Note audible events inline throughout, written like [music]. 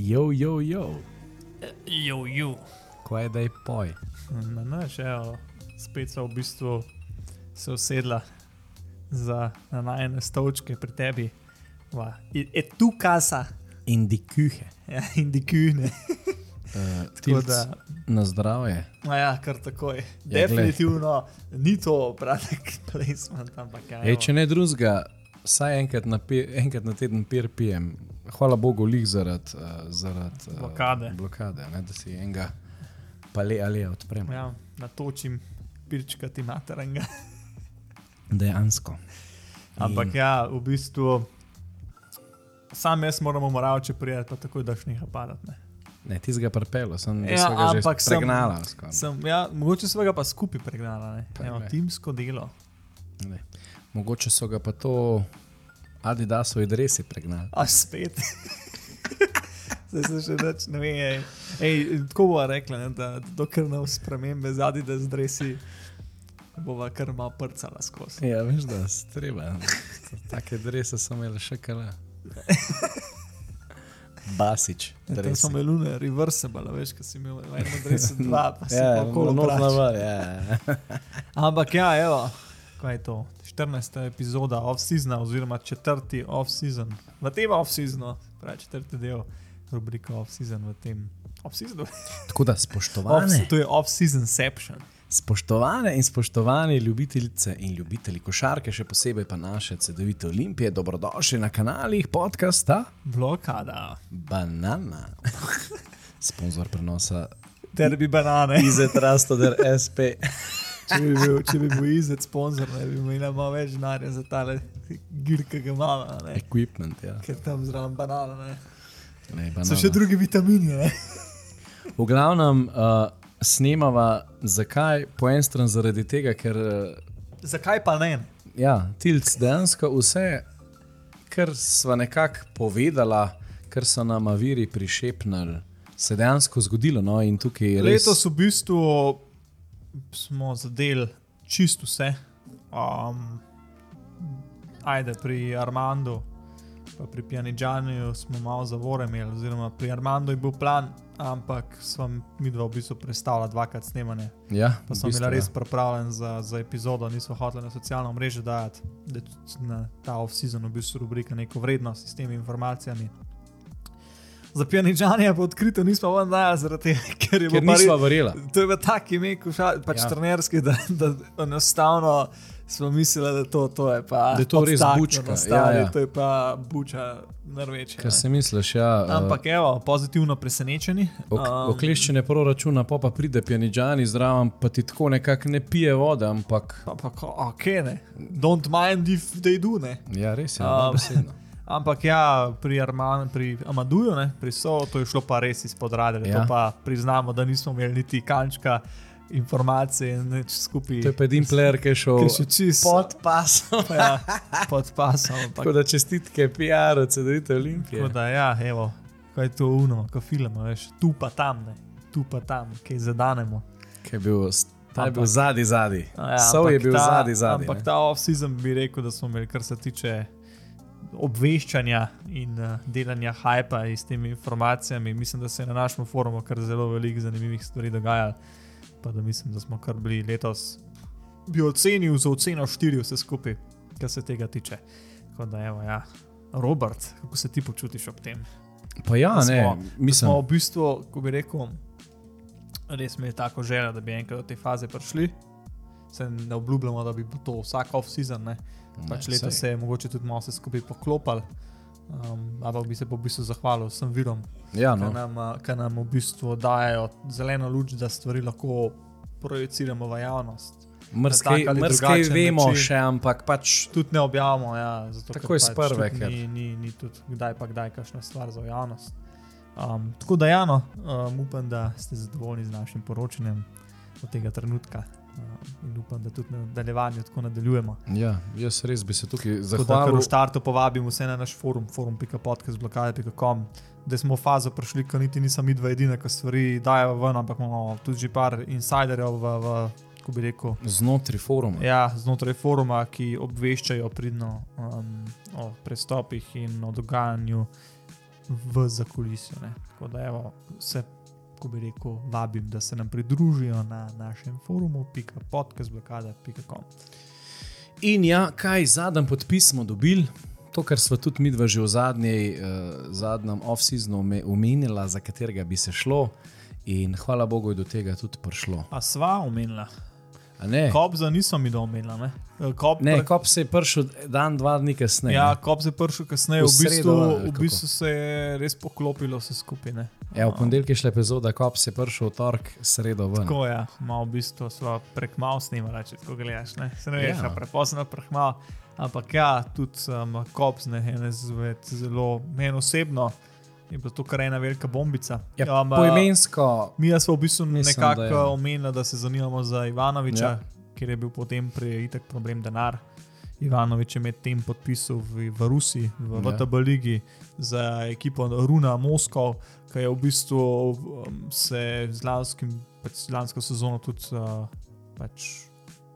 Jo, jo, jo, Jo, jo. kaj da je poj. Še evo, spet so v bistvu se usedla za na najne stolčke pri tebi. Va, je, tu kasa In di kuhe. ja, in dikune. Uh, [laughs] Tako da, Na zdravje. no ja, kar takoj. Ja, Definitivno ni to product [laughs] placement, ampak ja. Ej, če ne drugega, vsaj enkrat na, pe, enkrat na teden pijem. Hvala Bogu, lih zaradi uh, zarad, uh, Blokade. blokade ne, da si enega pale ali odprem. Ja, natočim pirčka ti materanga. [laughs] Dejansko. Ampak ja, v bistvu. Sam jaz moram v Moravče prijeti, pa tako daš neha padati. Ne. Ne, ti si ga prepelo, sem Ja, ja, ga ampak sem- pregnala. skoraj. Sem, ja, mogoče smo ga pa skupaj pregnali, ne. Pa Evo, glej. timsko delo. Ne. Mogoče so ga pa to Adidasovi dresi pregnali. A spet. [laughs] Zdaj se še več ne ve. Ej. Ej, tako bo rekla, ne, da dokler ne spremembe zadnji, da zdresi, bova kar malo prcala skozi. Ja, veš, da se treba. Take drese so imeli še kar. [laughs] Basič. Tam dresi. so melune, reversible, veš, kaj si imel v enem dresu dva, pa si Ja, okolo not obračal. naval, ja. Ampak ja, evo, kaj je to? 14. epizoda off-seasona, oziroma četrti off-season. V tem off-seasonu, pravi četrti del rubrike off-season v tem off-seasonu. Tako da Off, spoštovane, to je off-season seption. spoštovane in spoštovani ljubitelice in ljubitelji košarke, še posebej pa naše cedovite olimpije, dobrodošli na kanalih podcasta Blokada. Banana. [laughs] Sponzor prenosa Derbi banane. Izet Rastoder SP. Če bi bil, če bi bil izet sponzor, ne bi imel malo več denarja za tale gir, ki ga imamo, ne. Equipment, ja. ker tam zraven banana. Ne. Ne, So še drugi vitamini. Ne. V glavnem uh, snemava, zakaj? Po eni strani zaradi tega, ker uh, Zakaj pa ne? ja, tilc dejansko vse, kar sva nekako povedala, kar so nam viri prišepnili, se dejansko zgodilo. No? Res. Letos v bistvu smo zadeli čisto vse. Um, ajde, pri Armandu, pa pri Pijanidžanju smo malo zavore imeli, oziroma pri Armandu je bil plan, ampak smo mi dva v bistvu predstavljali dvakrat snemanje. Ja, Pa v sem bistvu, bila res ja. pripravljen za, za epizodo, nismo hoteli na socialno mrežo dajati, da je tudi na ta off-season v bistvu rubrika neko vrednost s temi informacijami. Za pijanidžanje pa odkrito nismo vam dajali, zaradi tega, [laughs] ker je bilo pa nisva res- verjela. To je v taki ime, pač Ja. trenerski, da, da enostavno smo mislili, da to, to je pa. Da je to res bučka, stari, ja, ja. To je pa buča največja. Kar se misliš, ja. uh, Ampak evo, pozitivno presenečeni. Ok, Um, okleščene proračuna, pa, pa pride pijanidžani zraven, pa ti tako nekako ne pije vode, ampak Pa, pa, ko- ok, ne. Don't mind if they do, ne. ja, res je. Um, Ampak ja, pri, Arman, pri Amaduju, ne, pri So, to je šlo pa res izpod radara. Ja. To pa priznamo, da nismo imeli niti kančka informacije in nič skupaj. to je pa edin player, ki je šel čist pod pasom. Pa Ja, pod pasom. ampak- Tako da čestitke PR-u, cedite Olimpije. Tako da, ja, evo, kaj je to uno, ko filmamo, veš, tu pa tam, ne, tu pa tam, kaj zadanemo. Ki je bil, ta je bil Ampak- zadnji, zadnji. Ja, Sov je ampak bil zadnji, zadnji. Ampak ne. ta off-season bi rekel, da smo imeli, kar se tiče obveščanja in uh, delanja hypa s temi informacijami. Mislim, da se je na našem forumu kar zelo veliko zanimivih stvari dogajalo. Pa da mislim, da smo kar bili letos, bi ocenil za oceno 4 vse skupaj, kar se tega tiče. Tako da, evo, ja. Robert, kako se ti počutiš ob tem? Pa ja, da ne, smo- Da mislim. smo v bistvu, ko bi rekel, res imeli tako željo, da bi enkrat do te faze prišli. Se ne obljubljamo, da bi bilo to vsak off-season, ne. Pač saj. se je mogoče tudi malo vse skupaj poklopili. Um, ampak bi se pa v bistvu zahvalil vsem virom, Ja, ki no. nam, a, ki nam v bistvu dajo zeleno luč, da stvari lahko projiciramo v javnost. Drugačen vemo način. še, ampak pač Tudi ne objavimo, ja, zato, ker Takoj s pač prve, tudi ker- Ni, ni, ni tudi kdaj pa kdaj kakšna stvar za javnost. Um, tako da, Jano, um, upam, da ste zadovoljni z našim poročanjem od tega trenutka. Um, in upam, da tudi na nadaljevanju tako nadaljujemo. Ja, jaz res bi se tukaj Tako da, zahvalil. v startu povabim vse na naš forum, forum.podcast.com, da smo v fazo prišli, ko niti nisem mi dva edina, ki stvari dajo ven, ampak imamo tudi že par insiderjev v, v kako bi rekel. Znotraj foruma. Ja, znotraj foruma, ki obveščajo pridno um, o prestopih in o dogajanju v zakulisju. Tako da evo, vse, ko bi rekel, vabim, da se nam pridružijo na našem forumu podcast.com. In ja, kaj zadnji podpis smo dobili, to, kar smo tudi mi dva že v zadnji, uh, zadnjem off-seasonu omenila, za katerega bi se šlo. In hvala Bogu, je do tega tudi prišlo. A sva omenila? A Ne, Kobza nisem mi omenila. Ne, Eh, Kob, ne pre- kop se je prišel dan, dva dni kasneje. Ja, Kob je prišel kasneje, V v bistvu, v bistvu se je res poklopilo vse skupaj. ne. Ja, v ponedeljek je šla epizoda, kop se je prišel v torek, sredo ven. Tako je, malo v bistvu smo prek mal snimali, če tako gledaš. Ne, se ne veš, Ja. ja. prepozno prek mal. Ampak ja, tudi um, Kops, ne, ene izmed zelo, meni osebno je bila to kar ena velika bombica. Ja, Um, poimensko, Mi smo v bistvu nekako da je. omenili, da se zanimamo za Ivanoviča, Ja. ker je bil potem prej itak problem denar. Ivanovič je medtem podpisal v, v Rusiji, v Ja. VTB ligi za ekipo Runa Moskov, ki je v bistvu um, se z, lanskim, pač lansko sezono tudi uh, pač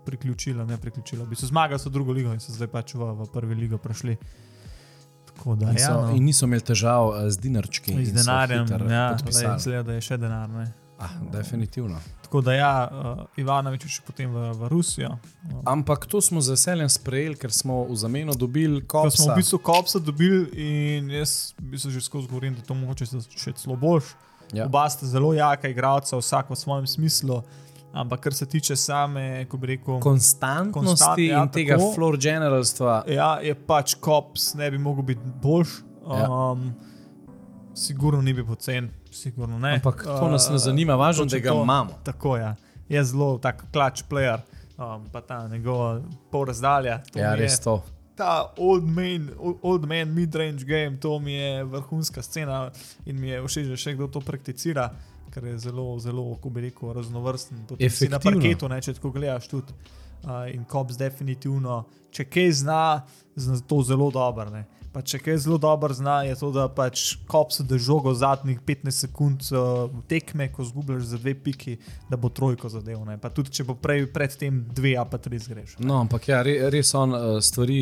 priključila, ne priključila. V bistvu zmagali so drugo ligo in so zdaj pač v, v prvi ligo prišli. Tako da in, ja, so, no. in niso imeli težav eh, z dinarčki. Z denarjem, ja, zgleda, da je še denar. Ne. Ah, definitivno. Tako da ja, uh, Ivanovič je potem v, v Rusijo. Uh, Ampak to smo z veseljem sprejeli, ker smo v zameno dobili Ko smo kopsa. v bistvu kopsa dobili in jaz v bistvu že skozi govorim, da to mogoče se še celo boljš. Ja. Oba sta zelo jaka igralca, vsak v svojem smislu. Ampak kar se tiče same, ko bi rekel, Konstantnosti Konstant, ja, in tega tako. floor generalstva. ja, je pač kops, ne bi mogel biti boljš. Ja. Um, Sigurno ni bil pocen, sigurno ne. Ampak to nas ne Uh, zanima, važno, da ga to. imamo. Tako je. Je zelo tak klač player, um, pa ta njegova pol razdalja. to Ja, mi je- res to. Ta old man, old man mid-range game, to mi je vrhunska scena in mi je všeč, da še kdo to prakticira, ker je zelo, zelo, kako bi rekel, raznovrsten. Potem si Na parketu, ne, če tako gledaš tudi. Uh, in Kops definitivno, če kaj zna, zna to zelo dobro. ne. Pa če kaj zelo dobro zna, je to, da pač Kops da žogo zadnjih 15 sekund uh, tekme, ko zgubljaš za dve piki, da bo trojko zadev. Ne. Pa tudi če bo prej predtem dve, a pa tri zgreš. No, ampak ja, re, res on uh, stvari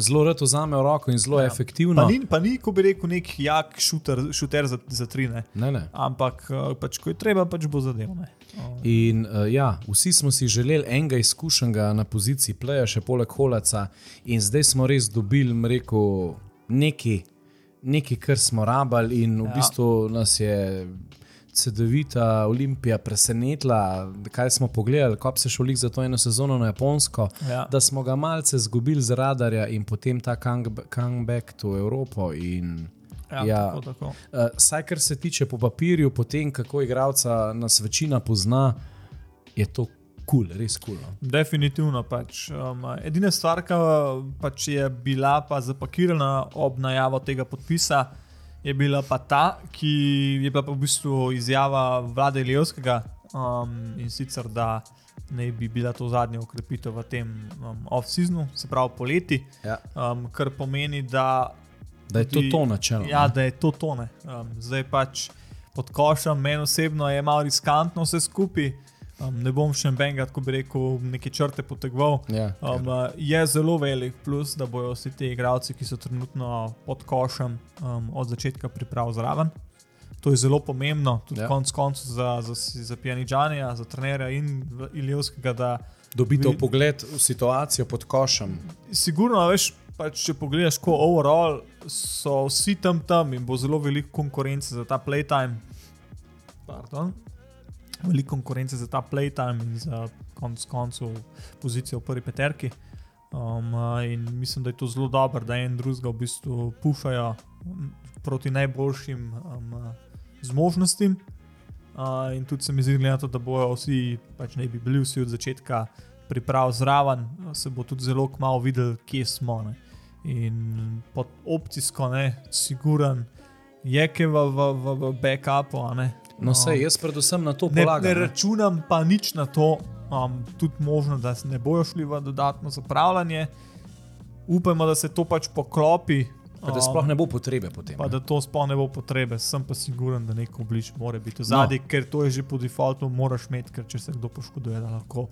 zelo rado vzame v roko in zelo Ja. efektivno. Pa ni, pa ni, ko bi rekel, nek jak šuter, šuter za, za tri, ne. Ne, ne. ampak uh, pač, ko je treba, pač bo zadev. Ne. Uh, In uh, ja, vsi smo si želeli enega izkušenega na poziciji pleja, še poleg Holaca, in zdaj smo res dobili, rekel, nekaj, nekaj kar smo rabili, in v Ja. bistvu nas je. CD-vita Olimpija presenetila, kaj smo pogledali, ko se šel lik za to eno sezono na Japonsko, ja. da smo ga malce izgubili z radarja in potem ta come- comeback to Evropo. In, ja, ja. Tako, tako. uh, saj kar se tiče po papirju, potem kako igralca nas večina pozna, je to kul, cool, res kul. Cool, no. Definitivno. Pač, um, edina stvar, ki pač je bila pa zapakirana ob najavi tega podpisa, je bila pa ta, ki je bila v bistvu izjava vlade Ilijovskega um, in sicer, da naj bi bila to zadnja ukrepitev v tem um, off-seasonu, se pravi poleti, ja. um, kar pomeni, da Da je to Tudi- to načelo. Ja, ne. da je to tone. Um, zdaj pač pod košem, meni osebno je malo riskantno vse skupaj. Um, ne bom še enega, tako bi rekel, neke črte potegoval. Ja, Um, je zelo velik plus, da bodo vsi ti igralci, ki so trenutno pod košem, um, od začetka priprav zraven. To je zelo pomembno, tudi Ja. ja. konec koncev za, za, za Pjanidžanja, za trenerja in Ilijevskega, da Dobite Vi- pogled v situacijo pod košem. Sigurno, veš, pač, če pogledaš, ko overall so vsi tam tam in bo zelo veliko konkurence za ta playtime. Pardon. Veliko konkurence za ta playtime in za konec koncev pozicijo v prvi peterki. Um, in mislim, da je to zelo dobro, da en drugega v bistvu pušajo proti najboljšim um, zmožnostim. Uh, in tudi se mi zdi, to, da bojo vsi, pač ne bi bili vsi od začetka priprav zraven, se bo tudi zelo kmalo videl, kje smo. Ne. In pod opcijsko, ne, siguren, je kaj v, v, v, v backupu. Ne. No, sej, jaz predvsem na to Ne, polagam. ne ne. računam pa nič na to, um, tudi možno, da se ne bojo šli v dodatno zapravljanje. Upajmo, da se to pač poklopi. Pa da um, sploh ne bo potrebe potem. Pa ne. da to sploh ne bo potrebe, sem pa siguren, da neko oblič mora biti v zadnji, no. ker to je že po defaultu, moraš imeti, ker če se kdo poškoduje, da lahko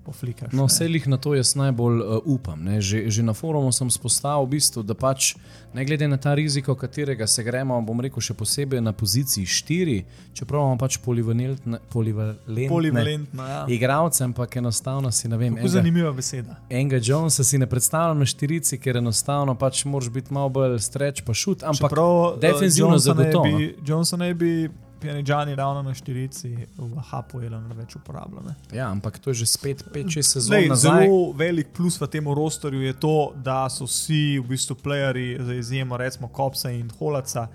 poflikaš. No, ne. vse jih na to jaz najbolj uh, upam. ne. Že, že na forumu sem spostavil, v bistvu, da pač ne glede na ta riziko, katerega se gremo, bom rekel še posebej na poziciji 4, čeprav imamo pač polivalentne, polivalentne Polivalentno, ja. igralce, ampak enostavno si ne vem. Kako enega- zanimiva beseda. Enga Jonesa si ne predstavljam na štirici, ker enostavno pač moraš biti malo bolj streč pa šut, ampak Čeprav, eh, defenzivno Johnson naj zagotovo. bi- Johnson naj bi Pjaničani ravno na štirici v Hapu več uporabljal. ne. Ja, ampak to je že spet 5-6 sezon Lej, nazaj. zelo velik plus v tem rosterju je to, da so vsi v bistvu playerji, za izjemo recimo Kopsa in Holaca,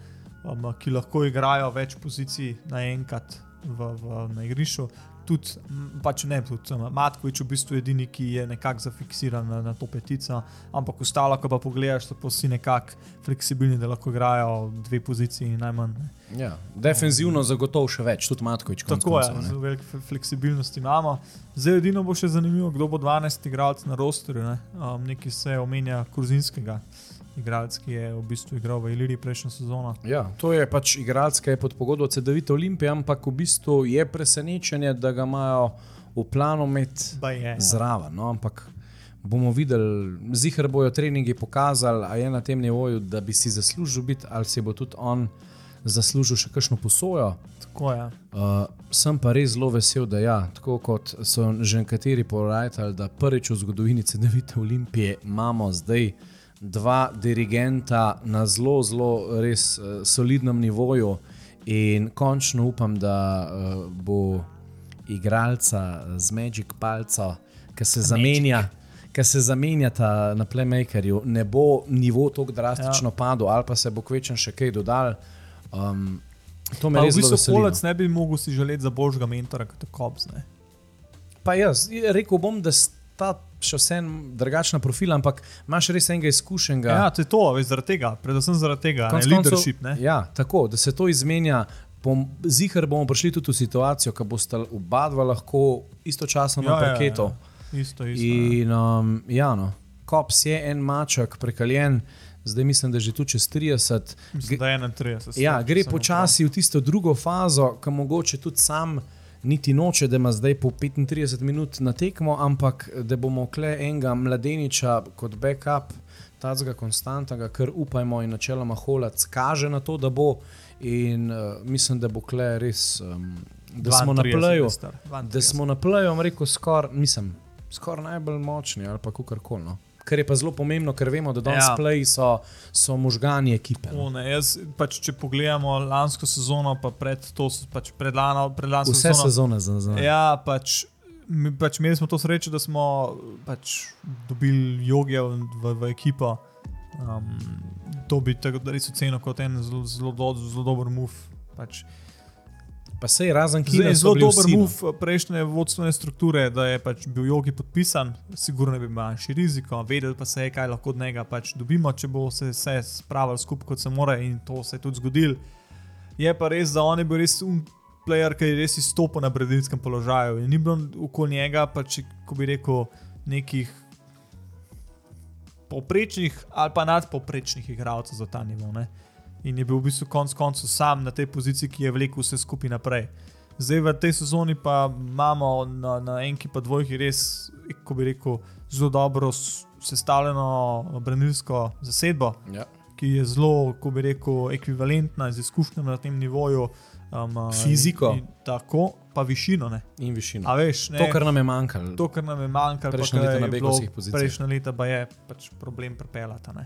um, ki lahko igrajo več pozicij naenkrat v, v, na igrišču. Tudi, pač ne, tudi Matkovič v bistvu edini, ki je nekako zafiksiran na, na to petico, ampak ostalo, ko pa pogledaš, so pa vsi nekako fleksibilni, da lahko igrajo dve poziciji najmanj. Ne. Ja, defenzivno zagotovo še več, tudi Matkovič. Tako je, zelo veliko fleksibilnosti imamo. Zdaj, edino bo še zanimivo, kdo bo 12 igralcev na rosterju. Ne? Um, nekaj se omenja Kurzinskega, igralec, ki je v bistvu igral v Iliriji prejšnjo sezono. Ja, to je pač igralec, ki je pod pogodbo CD-vite Olimpije, ampak v bistvu je presenečenje, da ga imajo v planu imeti Ba je, ja. zraven. No? Ampak bomo videli, zihar bojo treningi pokazali, a je na tem nivoju, da bi si zaslužil biti, ali si bo tudi on zaslužil še kakšno posojo. Tako je. Uh, sem pa res zelo vesel, da ja, tako kot so že nekateri porajali, da prvič v zgodovini CD-vite Olimpije imamo zdaj dva dirigenta na zelo, zelo res uh, solidnem nivoju in končno upam, da uh, bo igralca z Magic palco, ki se zamenja. Ki se zamenjata na playmakerju, ne bo nivo tako drastično ja. padel, ali pa se bo kvečen še kaj dodal. Um, to me Pa res zelo bistvu veseli. no. Ne bi mogel si želeti za božjega mentora kot Kops. ne. Pa jaz rekel bom, da sta še vsem drugačna profila, ampak imaš res enega izkušenega. Ja, to je to, veš, zaradi tega, predvsem zaradi tega, Konec ne, leadership. Ne? Ja, tako, da se to izmenja. Bom, zihar bomo prišli tudi v situacijo, ko bosta oba dva lahko istočasno na parketu. Ja, Isto, isto. ja. In um, ja, no, Kops je en maček, prekaljen, zdaj mislim, da je že tu čez 30. Mislim, da je 31. Ja, gre počasi v tisto drugo fazo, ki mogoče tudi sam niti noče, da ima zdaj po 35 minut na tekmo, ampak da bomo kle enega mladeniča kot backup, tazga konstantnega, kar upajmo in načeloma holac kaže na to, da bo. In uh, mislim, da bo kle res, um, da smo na 32 plaju. je star, 32. Da smo na plaju, rekel, skoraj, mislim, skoraj najbolj močni ali pa kar koli. No. Kar je pa zelo pomembno, ker vemo, da danes Ja. play so, so možgani ekipe. No. O, ne, jaz, pač, če pogledamo lansko sezono, pa pred to, pač predlano, predlansko Vse sezono. sezone za zdaj. Ja, pač, mi, pač imeli smo to srečo, da smo pač, dobili joge v, v, v ekipo. Um, to bi tako res ocenil kot en zelo, zelo, do, zelo dober move. Pač. Pa se je razen Kina, je zelo dober no. move prejšnje vodstvene strukture, da je pač bil jogi podpisan, sigurno bi imel manjši riziko, vedeli pa se je, kaj lahko od njega pač dobimo, če bo se vse spravil skupaj, kot se mora, in to se je tudi zgodilo. Je pa res, da on je bil res un player, ki je res izstopil na bredinskem položaju in ni bilo okoli njega, pač, ko bi rekel, nekih povprečnih ali pa nadpovprečnih igralcev za ta nivo. Ne? In je bil v bistvu konec koncev sam na tej poziciji, ki je vlekel vse skupaj naprej. Zdaj v tej sezoni pa imamo na, na enki pa dvojki res, ko bi rekel, zelo dobro sestavljeno branilsko zasedbo, Ja. ki je zelo, ko bi rekel, ekvivalentna z izkušnjami na tem nivoju. Um, Fiziko. In, in tako, pa višino. Ne. In višino. A veš, ne, To, kar nam je manjkalo. to, kar nam je manjkalo, pa Prejšnja leta je na bilo bekovskih pozicijah. Prejšnja leta pa je pač problem pripeljati. ne.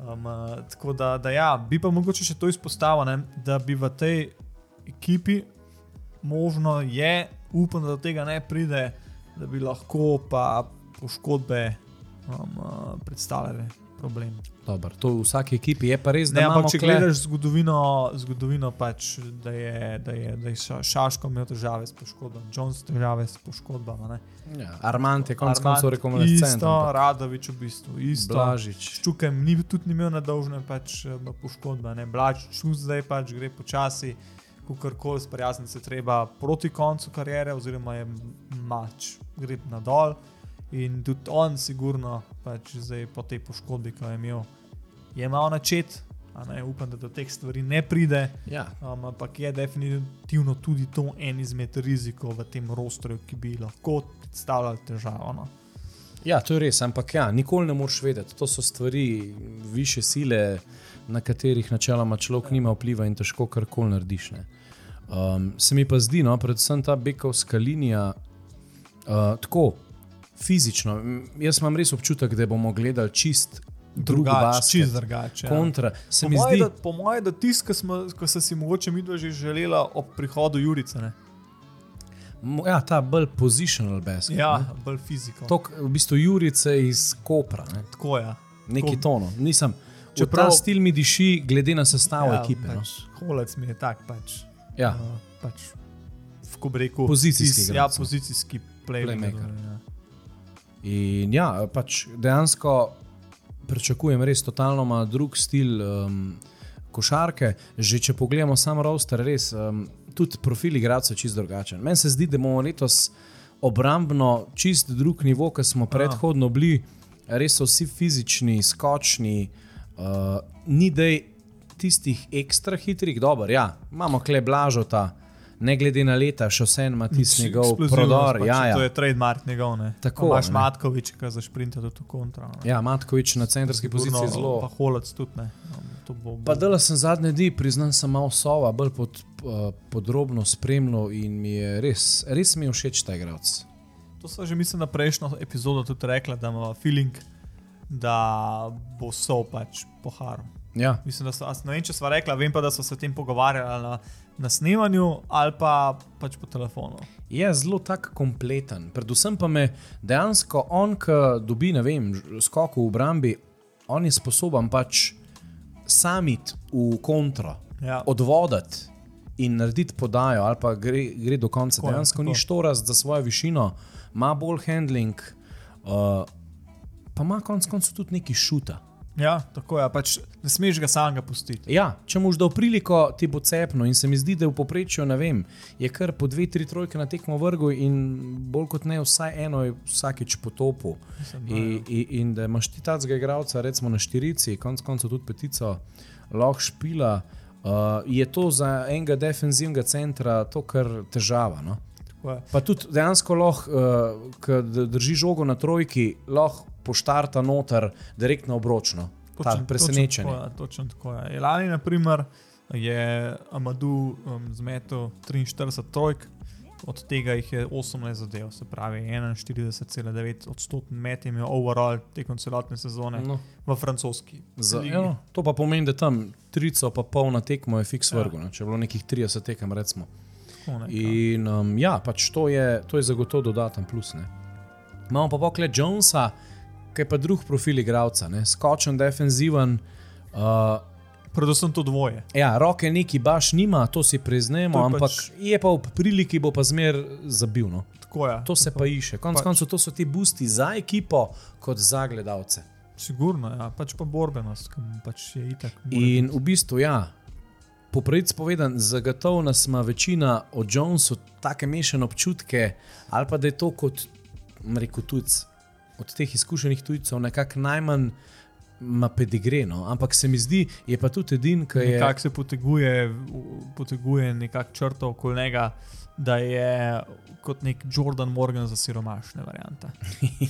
Um, uh, tako da, da ja, bi pa mogoče še to izpostavil, ne, da bi v tej ekipi možno je, upam, da do tega ne pride, da bi lahko pa poškodbe um, uh, predstavljale problem. Dobar, to v vsaki ekipi je pa res, da Ne, imamo ampak če kle- gledaš zgodovino, zgodovino pač, da je, da je, da je Ša- Šaško imel težave s poškodbami, Jones težave s poškodbami. ne. Ja, Armand je konec koncev rekonvalescent. Isto, ampak Radovič v bistvu, isto. Blažič. Ščukem ni tudi ni imel nedolžne pač, eh, poškodbe, ne Blažič zdaj pač gre počasi, kakorkoli sprijazniti se treba proti koncu kariere, oziroma je mač, gre nadol. In tudi on, sigurno, pač zdaj po tej poškodbi, ki jo je imel, je malo načet, a Ne, upam, da do teh stvari ne pride. Ja, Um, ampak je definitivno tudi to en izmed rizikov v tem rostru, ki bi lahko predstavljal težavo. No. ja, to je res, ampak ja, nikoli ne moreš vedeti. To so stvari, više sile, na katerih načeloma človek nima vpliva in težko karkoli narediš. Ne. Um, se mi pa zdi, no, predvsem ta bekovska linija, uh, tako fizično. Jaz imam res občutek, da bomo gledali čist drug Drugače, čist drugače. ja. kontra. Se Po mi moje, zdi, da, mojem, da smo- ko sem si mogoče midva že želela ob prihodu Jurice. Ne? ja, ta bolj positional basket. Ja, ne. bolj fiziko. To, v bistvu Jurice iz Kopra, ne. Tako je. neki Tako- tono. Nisem. Čeprav ta stil mi diši, glede na sestavo ja, ekipe. No. pač, Holec mi je tak, pač, Ja. uh, pač ko bi rekel, Pozicijski Ja, igralec, no. pozicijski playmaker. Playmaker. Ja. In ja, pač dejansko pričakujem res totalno drug stil um, košarke. Že če pogledamo sam roster, res um, tudi profil igralcev je čist drugačen. Meni se zdi, da bomo letos obrambno čist drug nivo, kot smo predhodno bili. Res so vsi fizični, skočni, uh, ni da tistih ekstra hitrih, dobro, ja, imamo kle blažota. Ne glede na leta, še vse ima tisti njegov prodor. Pač, Ja, ja. To je trademark njegov. Ne. Tako, Imaš ne. Matkovič, ki za sprinta tudi kontra. No. Ja, Matkovič na centrski poziciji je zelo. Pa holec tudi ne. To bo, bo. Pa da sem zadnje dni, priznam, sem malo sova, bolj pod, uh, podrobno spremljal in mi je res, res mi je všeč ta igralec. To so že mislim na prejšnjo epizodo tudi rekla, da ima feeling, da bo so pač poharal. Ja, Mislim, da so, ne vem, če sva rekla, vem pa, da so se o tem pogovarjali na, na snemanju ali pa pač po telefonu. je zelo tak kompleten. Predvsem pa me dejansko on, ki dobi, ne vem, skok v obrambi, on je sposoben pač samit v kontro, Ja. odvoditi in narediti podajo, ali pa gre, gre do konca. Tako Dejansko ni tako. štorast za svojo višino, ima bolj handling, uh, pa ima konec koncev tudi neki šuta. Ja, tako je, pač ne smeš ga samega pustiti. Ja, če mu dal priliko, ti bo cepno. In se mi zdi, da v povprečju vem, je kar po dve, tri trojke na tekmo vrgu in bolj kot ne, vsaj eno je vsakeč potopil. Mislim, da, In, in, in da imaš ti tacga igralca, recimo na štirici, konec koncev tudi petico, lahko špila. Uh, je to za enega defenzivnega centra to kar težava. No? je. Pa tudi dejansko lahko, uh, ko drži žogo na trojki, lahko poštarta noter direktno obročno. Ta presenečenje. Točno tako je. Točno tako je. Lani, na primer, je Amadu um, zmetel 43 trojk, od tega jih je 18 zadev, se pravi 41,9 odstotkov met je imel overall tekom celotne sezone No. v francoski. Za, ligi. ja, to pa pomeni, da tam trico pa pol na tekmo je fiks Ja. vrgo, ja. če je bilo nekih 30 tekem, recimo. In um, ja, pač to je, to je zagotovo dodaten plus. Ne. Imamo pa pokle Jonesa, ki je pa drug profil igralca, ne. skočen, defenziven. Uh, Predvsem to dvoje. ja, roke neki baš nima, to si priznemo, To je ampak pač- je pa v priliki, bo pa zmer zabil. No. Tako je. To se tako. pa išče. Konec Pač- koncev, to so ti boosti za ekipo, kot za gledalce. Sigurno, ja. pač pa borbenost, ki pač je itak. In biti. v bistvu, ja, po pravici povedan, zagotovo nas ima večina o Jonesu tako mešane občutke, ali pa da je to kot rekel, tujc, od teh izkušenih tujcev nekako najmanj. Ma pedigre, no. ampak se mi zdi, je pa tudi edin, ki je. Nekako se poteguje, poteguje nekako črto okoli njega, da je kot nek Jordan Morgan za siromašne variante.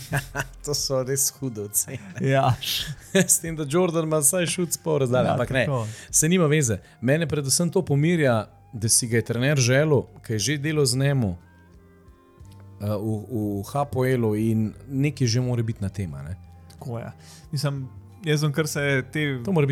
[laughs] to so res hude ocene. Ja, S tem, da Jordan ima vsaj šut spor razdalje, ja, ampak ne. tako. Se nima veze. Mene predvsem to pomirja, da si ga je trener želel, ki je že delal z njemu uh, v, v HPL-u in nekaj že mora biti na tema. Ne? Tako je. Mislim, jaz sem, kar se te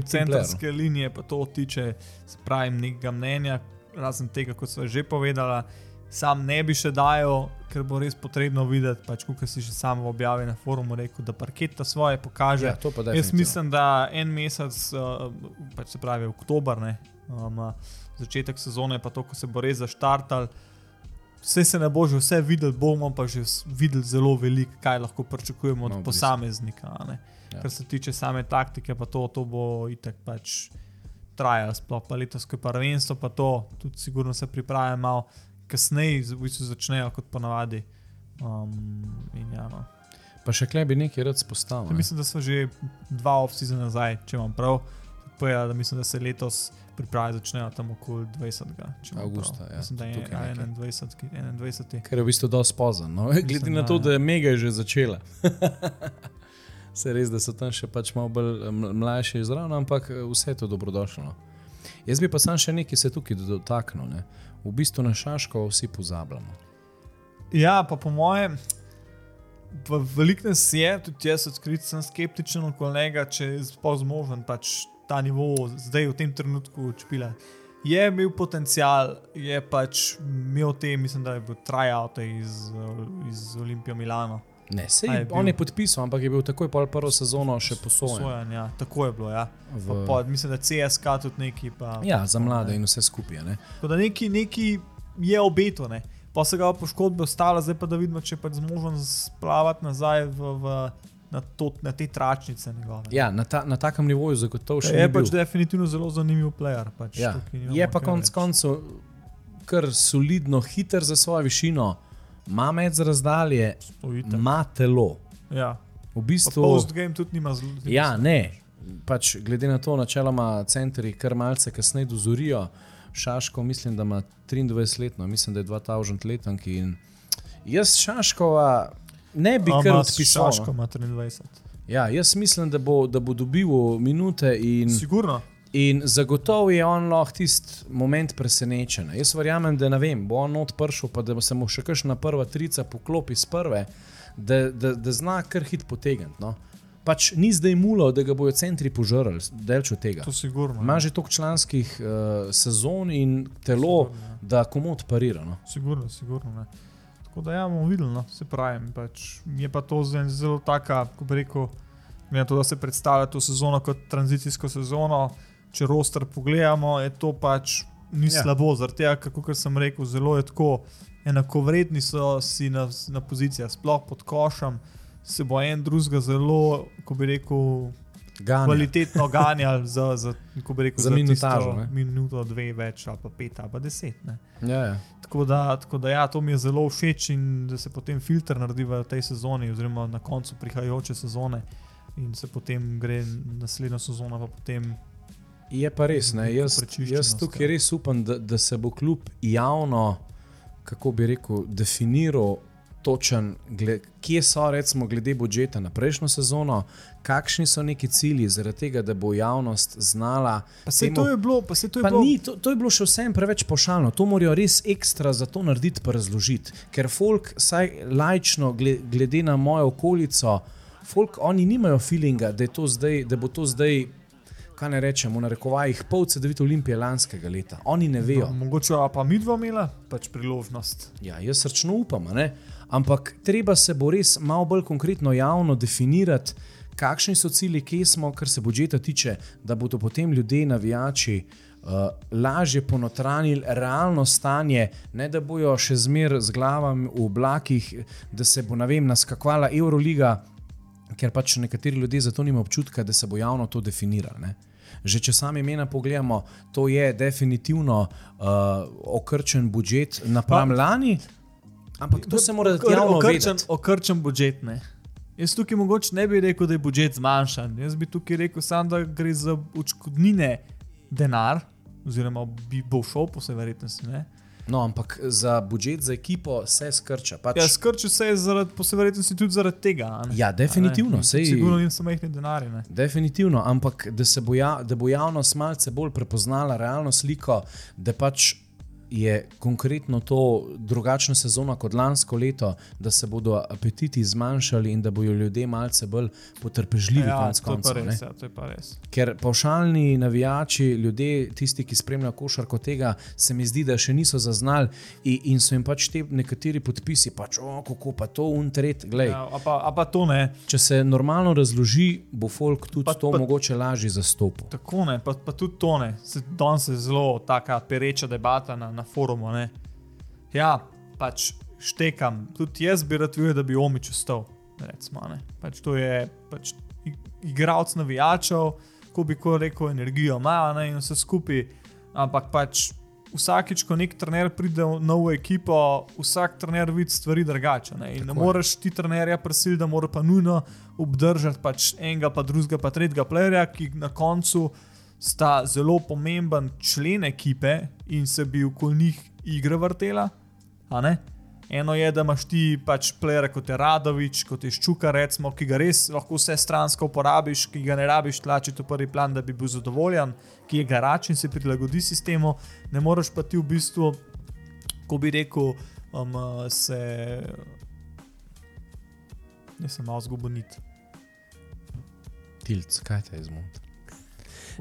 centrske linije pa to tiče, spravim nekega mnenja, razen tega, kot so že povedala. Sam ne bi še dajal, ker bo res potrebno videti, pač, kot si že sam v objavi na forumu rekel, da parketa svoje pokaže. Ja, to pa Jaz definitivno. mislim, da en mesec, uh, pač se pravi oktober, ne, um, uh, začetek sezone, pa to, ko se bo res zaštartal. Vse se ne bo že vse videli, bomo pa že videli zelo veliko, kaj lahko pričakujemo od No, posameznika. Ja. Kar se tiče same taktike, pa to, to bo itek pač trajalo, sploh pa letos, ko je prvenstvo, pa to tudi sigurno se pripravlja malo kasneje, v bistvu začnejo kot ponavadi. Um, in ja, no. Pa še klej bi nekaj rad spostavil. Mislim, da so že dva off-season nazaj, če imam prav, Da mislim, da se letos priprave začnejo tam okoli 20. če imam Avgusta, prav. ja, Mislim, da je tukaj nekje. 21. 21. Ker je v bistvu dosti pozno. No? Glede Mislim, na da, to, ja. da je mega že začela. [laughs] Se res, da so tam še pač malo bolj ml- mlajši zraven, ampak vse je to dobrodošlo. No. Jaz bi pa sam še nekaj se tukaj dotaknil. Ne. V bistvu na Šaško vsi pozabljamo. Ja, pa po mojem, veliko nas je, tudi jaz odkrit sem skeptičen okoli njega, če je sploh zmožen pač ta nivo zdaj v tem trenutku čpila. Je imel potencial, je pač imel te, mislim, da je bil tryout iz, iz Olimpije Milano. Ne, sej, je je bil? on je podpisal, ampak je bil takoj pol prvo sezono še posojen. Posojen, ja, tako je bilo. Ja. V... Pa, pa, mislim, da CSK tudi neki. Pa, Ja, za mlade in vse skupaj. Ne. Tako da neki, neki je obeto, ne. pa se ga poškodbe ostala, zdaj pa da vidimo, če je pač zmožen splavati nazaj v, v, na, to, na te tračnice. Njegove. Ja, na, ta, na takem nivoju zagotovo še je pač bil. definitivno zelo zanimiv player. Pač, Ja. Je pa konec koncev kar solidno, hiter za svojo višino, ima med z razdalje, ima telo. Ja. V bistvu, Postgame tudi nima zelo. ja, ne. Pač, glede na to, načeloma centri kar malce kasneje dozorijo. Šaško, mislim, da ima 23 let, no, mislim, da je 2000 letank. in Jaz Šaškova ne bi kar odpisal. Šaško ima 23. Ja, jaz mislim, da bo, da bo dobil minute in. Sigurno. In zagotovo je on lahko tisti moment presenečen. Jaz verjamem, da ne vem, bo on odprl, pa da se mu še kakšna prva trica poklopi z prve, da, da, da zna kar hit potegniti. No. Pač ni zdaj mulo, da ga bojo centri požrli, delč od tega. To sigurno. Ima ja. že toliko članskih uh, sezon in telo, Sigurno, ja. da komu odparira. No. Sigurno, sigurno. Ne. Tako da ja, bomo videli, no, se pravi. Pač, je pa to zelo taka, ko bi rekel, glede na to, da se predstavlja to sezono kot tranzicijsko sezono. Če roster pogledamo, je to pač ni ja. slabo, zaradi tega, kako sem rekel, zelo je tako. Enakovredni so si na, na pozicijah, sploh pod košem, se bo en drugega zelo, ko bi rekel, Ganja. kvalitetno ganjali za, za, rekel, Za minutažo, tisto. Minuto, dve več, ali pa pet, ali pa deset. Ja, ja. Tako da, tako da ja, to mi je zelo všeč in da se potem filter naredi v tej sezoni, oziroma na koncu prihajajoče sezone, in se potem gre naslednjo sezono, pa potem Je pa res, ne? Jaz, jaz tukaj res upam, da, da se bo kljub javno, kako bi rekel, definiral točen, gled, kje so recimo glede budžeta na prejšnjo sezono, kakšni so neki cilji, zaradi tega, da bo javnost znala. Pa se temu- to je bilo, pa se to je Pa bilo. ni, to, to je bilo še vsem preveč pošaljno, to morajo res ekstra za to narediti, pa razložiti. Ker folk, saj lajčno, gle- glede na mojo okolico, folk, oni nimajo feelinga, da, zdaj, da bo to zdaj, kaj ne rečemo, na rekovajih pol CD-vite olimpije lanskega leta. Oni ne vejo. No, mogoče pa mi dva imela pač priložnost. Ja, jaz srčno upam, ne? Ampak treba se bo res malo bolj konkretno javno definirati, kakšni so cilji, kje smo, kar se budžeta tiče, da bodo potem ljudje, navijači. Uh, lažje ponotranili realno stanje, ne da bojo še zmeraj z glavami v oblakih, da se bo, ne vem, naskakvala Euroliga, ker pač nekateri ljudje zato nima občutka, da se bo javno to definiralo. Ne? Že če sami imena pogledamo, to je definitivno uh, okrčen budžet napram lani, ampak to se mora javno okrčen, vedeti. okrčen budžet. Ne. Jaz tukaj mogoče ne bi rekel, da je budžet zmanjšan. Jaz bi tukaj rekel samo, da gre za odškodnine denar, oziroma bi bo šel po vsej verjetnosti. Ne. No, ampak za budžet za ekipo se skrča. Pač, Ja, skrčil se je zaradi, po vsej verjetnosti tudi zaradi tega. ne. Ja, definitivno, sej- Sigurno niso majhni denari. Ne. Definitivno, ampak da, se bo, ja, da bo javnost malce bolj prepoznala realno sliko, da pač je konkretno to drugačna sezona kot lansko leto, da se bodo apetiti zmanjšali in da bodo ljudje malce bolj potrpežljivi. Ja, konec to je koncev, ne. res. Ja, to je pa res. Ker pavšalni navijači, ljudje, tisti, ki spremljajo košarko tega, se mi zdi, da še niso zaznali in, in so jim pač te nekateri podpisi, pač, o, kako pa to untret. Ja, a, pa, a pa to ne. če se normalno razloži, bo folk tudi Pa- to pa- mogoče lažje zastopil. Tako ne, pa, pa tudi to ne. Danes je zelo taka pereča debata na, na forumu. Ne. Ja, pač štekam. Tudi jaz bi rad videl, da bi Omič ostal. Recimo, ne. pač to je pač igralec navijačev, ko bi ko rekel, energijo ima ne, in vse skupaj. Ampak pač vsakič, ko nek trener pride v novo ekipo, vsak trener vidi stvari drugače. ne. Ne moreš ti trenerja prisiliti, da mora pa nujno obdržati pač enega, pa drugega, pa tretjega pleja, ki na koncu sta zelo pomemben člen ekipe in se bi okoli njih igra vrtela. Eno je, da imaš ti pač plere kot je Radovič, kot je Ščuka, recimo, ki ga res lahko vse stransko uporabiš, ki ga ne rabiš tlačiti v prvi plan, da bi bil zadovoljen, ki je garač in se prilagodi sistemu. Ne moreš pa ti v bistvu, ko bi rekel, um, se. Ne sem malo zgubonit. Tilc, kaj te je zmotil?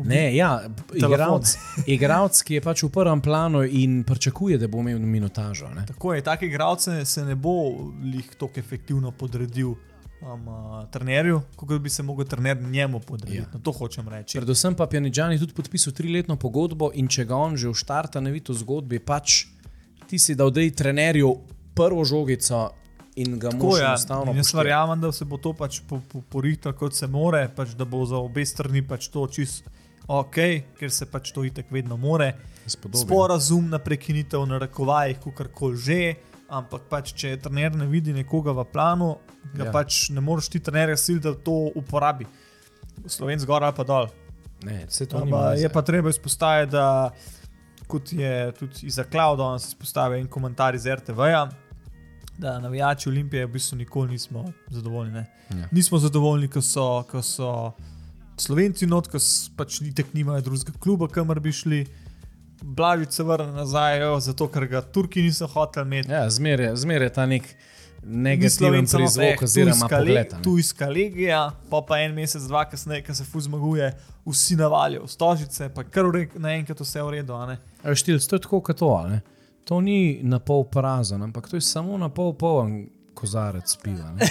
Ne, ja, igralec, igralec, ki je pač v prvem planu in pričakuje, da bo imel minutažo. Ne? Tako je, take igralce se ne bo lih tako efektivno podredil um, uh, trenerju, kot bi se lahko trener njemu podredil. Ja. Ja. To hočem reči. Predvsem pa Pjanidžani tudi podpisal triletno pogodbo in če ga on že v štarta ne vidi v zgodbi, pač ti si dal dej trenerju prvo žogico in ga moraš je. enostavno Jaz verjamem, da se bo to pač po, po, porihtalo, kot se more, pač, da bo za obe strani pač to čisto ok, ker se pač to itek vedno more. Spodobi. Sporazum na prekinitev, na rekovajih, kakorkoli že. Ampak pač, če trener ne vidi nekoga v planu, ga Ja. pač ne moreš ti trenerja sil, da to uporabi. Slovenc gor ali pa dol. Ne, vse to veze. je pa treba izpostaviti, da kot je tudi za Cloud, da se izpostavi en komentar iz RTV-ja, da navijači Olimpije v bistvu nikoli nismo zadovoljni. Ne. Ja. Nismo zadovoljni, ko so, ko so Slovenci not, s- pač nitek nimajo drugega kluba, kamor bi šli. Blažič se vrne nazaj, jo, zato ker ga Turki niso hoteli imeti. Ja, zmeraj zmer je ta nek Ni negativen Slovencem, prizvok, oziroma pogled. a ne. Tujska legija, pa pa en mesec, dva kasneje, ko se fu zmaguje, vsi navalijo stožice, pa kar naenkrat vse v redu. Tilc, to je tako, kot to. ne. To ni na pol prazen, ampak to je samo na pol poln kozarec piva. ne.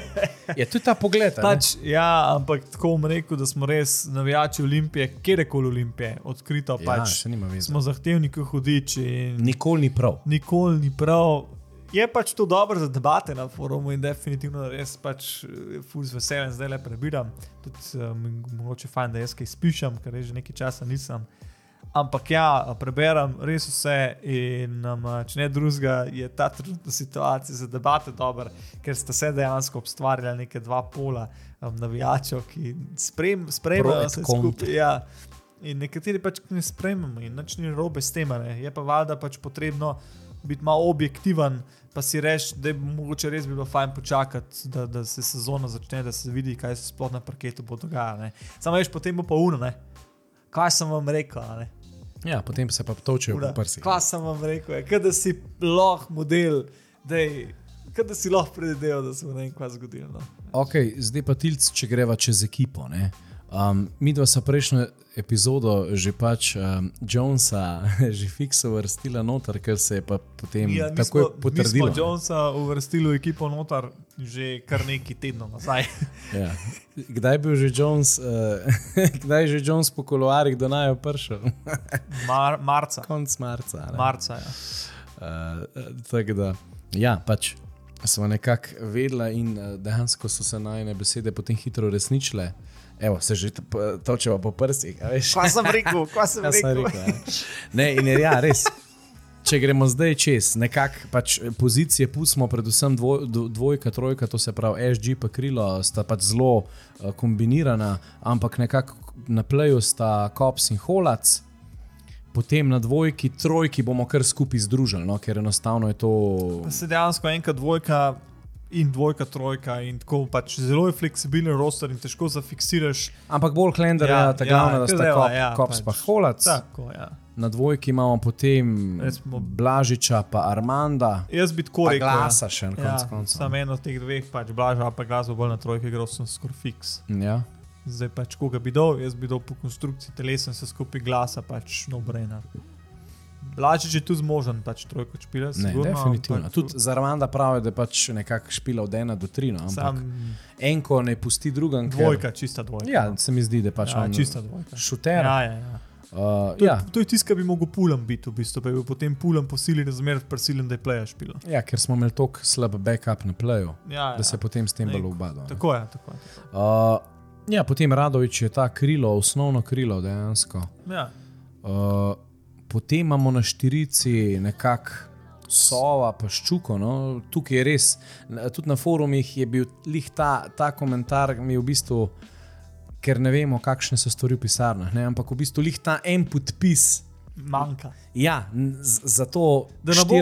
[laughs] Je tudi ta pogled. Pač, ja, ampak tako bom rekel, da smo res navijači Olimpije, kjerkoli Olimpije, odkrito ja, pač. Smo zahtevni kot hudiči in Nikoli ni prav. nikoli ni prav. Je pač to dobro za debate na forumu in definitivno res pač eh, ful z veseljem zdaj le prebiram. Tudi um, mogoče fajn, da jaz kaj spišem, ker že nekaj časa nisem. Ampak ja, preberem res vse in um, če ne drugega, je ta trenutna situacija za debate dobra, ker sta se dejansko ustvarjala neke dva pola um, navijačev, ki sprem, spremljajo vse skupaj. Ja. In nekateri pač ne spremljamo in nič ni robe s tem. Je pa valjda pač potrebno biti malo objektiven, pa si reči, da bi mogoče res bi bilo fajn počakati, da, da se sezona začne, da se vidi, kaj se sploh na parketu bo dogajalo. Samo veš, potem bo pa uno, ne. Kaj sem vam rekel, ne? Ja, potem se pa točijo po prsi. Kaj sem vam rekel, da si lahko model, dej, da si lahko predvideval, da se bo ne vem, kaj zgodilo. No. Okay, zdaj pa tilc, če greva čez ekipo. Ne? Um, mi dva smo prejšnjo epizodo že pač um, Jonesa, [laughs] že fikso vrstila noter, ker se je pa potem Ja, takoj smo- potrdilo. Mi smo Jonesa uvrstili v ekipo notar že kar nekaj tednov nazaj. [laughs] Ja. Kdaj je bil že Jones, uh, [laughs] kdaj je že Jones po koloarjih do najo prišel? Mar, marca. Konc marca. ne? marca ja. Uh, tako da, ja, pač smo nekako vedela in uh, dejansko so se najne besede potem hitro uresničile. Evo, se že točeva po prsih, a veš. Kaj sem rekel, kaj sem Kaj sem rekel? rekel, ja. Ne, in je, ja, res. Če gremo zdaj čez, nekako pač pozicije pustimo, predvsem dvoj, dvo- dvojka, trojka, to se pravi SG pa krilo, sta pač zelo uh, kombinirana, ampak nekako na pleju sta Kops in Holac, potem na dvojki, trojki bomo kar skupaj združili, no, ker enostavno je to. Se dejansko enka dvojka in dvojka trojka in tako pač zelo je fleksibilen roster in težko zafiksiraš. Ampak bolj Klender Ja, je ta ja, glavna, da sta Klendera, Kop, ja, Kops pa pač. Holac. Tako, ja. Na dvojki imamo potem Recimo- Blažiča pa Armanda. Jaz bi tako Pa rekel. ja. glasa še na koncu Ja, koncev. Sam en od teh dveh, pač blaža, pa glas bo bolj na trojki, igral sem skoraj fiks. Ja. Zdaj pač koga bi dal, jaz bi dal po konstrukciji telesa in se skupaj glasa, pač no Blažič je tu zmožen, pač trojko špila. Ne, sigurno, definitivno. ampak Tudi za Armanda pravi, da je pač nekako špila od ena do tri. No, ampak Sam enko ne pusti drugem. ker- dvojka, čista dvojka. Ja, se mi zdi, da pač ja, on čista dvojka. šuter. Ja, ja, ja. Uh, To, ja, to je tisto, kar bi mogel pulem biti, v bistvu, pa je bil potem pulem posiljen, razmer prisiljen, da je pleja špilo. ja, ker smo imeli tako slab backup na playu, Ja, ja. da se je potem s tem obadal. ne. Tako je, tako je. Uh, ja, potem Radovič je ta krilo, osnovno krilo dejansko. Ja. Uh, potem imamo na štirici nekako sova, pa ščuko. No. Tukaj je res, na- tudi na forumih je bil ta, ta komentar, mi je v bistvu ker ne vemo, kakšne so stvari v pisarnah. Ne? Ampak v bistvu lih ta en podpis. Manjka. Ja, zato Da ne bo-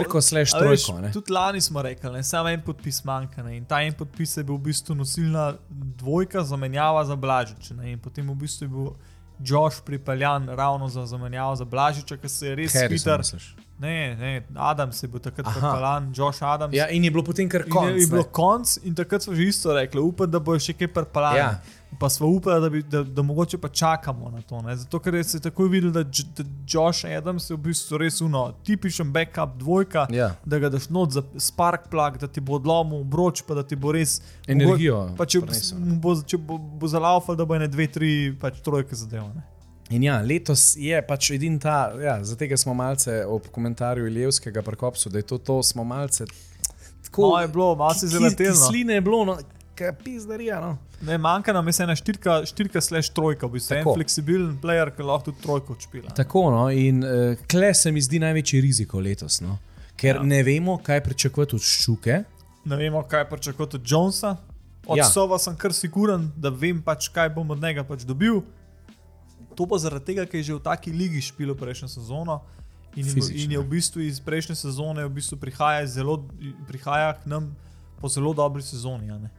A veš, trojko. ne. Tudi lani smo rekli, da samo en podpis manjka. Ne? In ta en podpis je bil v bistvu nosilna dvojka, zamenjava za Blažiča. ne. In potem v bistvu je bil Josh pripeljan ravno za zamenjavo za Blažiča, ki se je res misliš? Ne, ne, Adam se bil takrat pripeljan, Josh Adams. Ja, in je bilo potem kar In konc. je, je bilo konc, in takrat smo že isto rekli, upam, da bo še kaj prepalano. Ja. Pa smo upali, da, bi, da, da mogoče pa čakamo na to. Ne? Zato, ker se je takoj videl, da, J- da Josh Adams je v bistvu res uno, tipičen backup dvojka, Ja. da ga daš not za spark plug, da ti bo odlomil obroč, pa da ti bo res Energijo Pa če, prinesel. bo, če bo, bo zalaufal, da bo ne dve, tri pač trojke zadeva. Ne? In ja, letos je pač edin ta, ja, zato smo malce ob komentarju Iljevskega prekopsu, da je to, to smo malce tako. Malo je bilo, malo se je zaletelno. Sline je bilo, no, kaj pizdarija. No. Ne, manjka nam je se ena štirka, štirka slash trojka, v bistvu en fleksibilen player, ki lahko tudi trojko odšpila. Tako, no, in uh, kle se mi zdi največji riziko letos, no. ker Ja. ja. ne vemo, kaj pričakovati od ščuke. Ne vemo, kaj pričakovati od Jonesa. Od ja. Ja. Sova sem kar siguren, da vem, pač, kaj bom od njega pač dobil. To pa zaradi tega, ker je že v taki ligi špilo prejšnjo sezono. In, je- Fizično, in je v ja. bistvu iz prejšnje sezone v bistvu prihaja, zelo, prihaja k nam po zelo dobri sezoni. a ne.